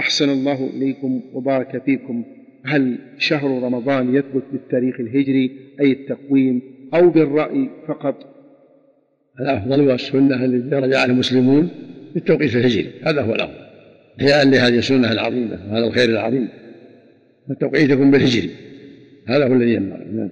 أحسن الله إليكم وبارك فيكم. هل شهر رمضان يثبت بالتاريخ الهجري أي التقويم أو بالرأي فقط؟ الأفضل والسنة الذي رجع المسلمون بالتوقيت الهجري. هذا هو الأفضل. إحياء لهذه السنة العظيمة وهذا الخير العظيم. التوقيت يكون بالهجري. هذا هو الذي ينبغي نعم.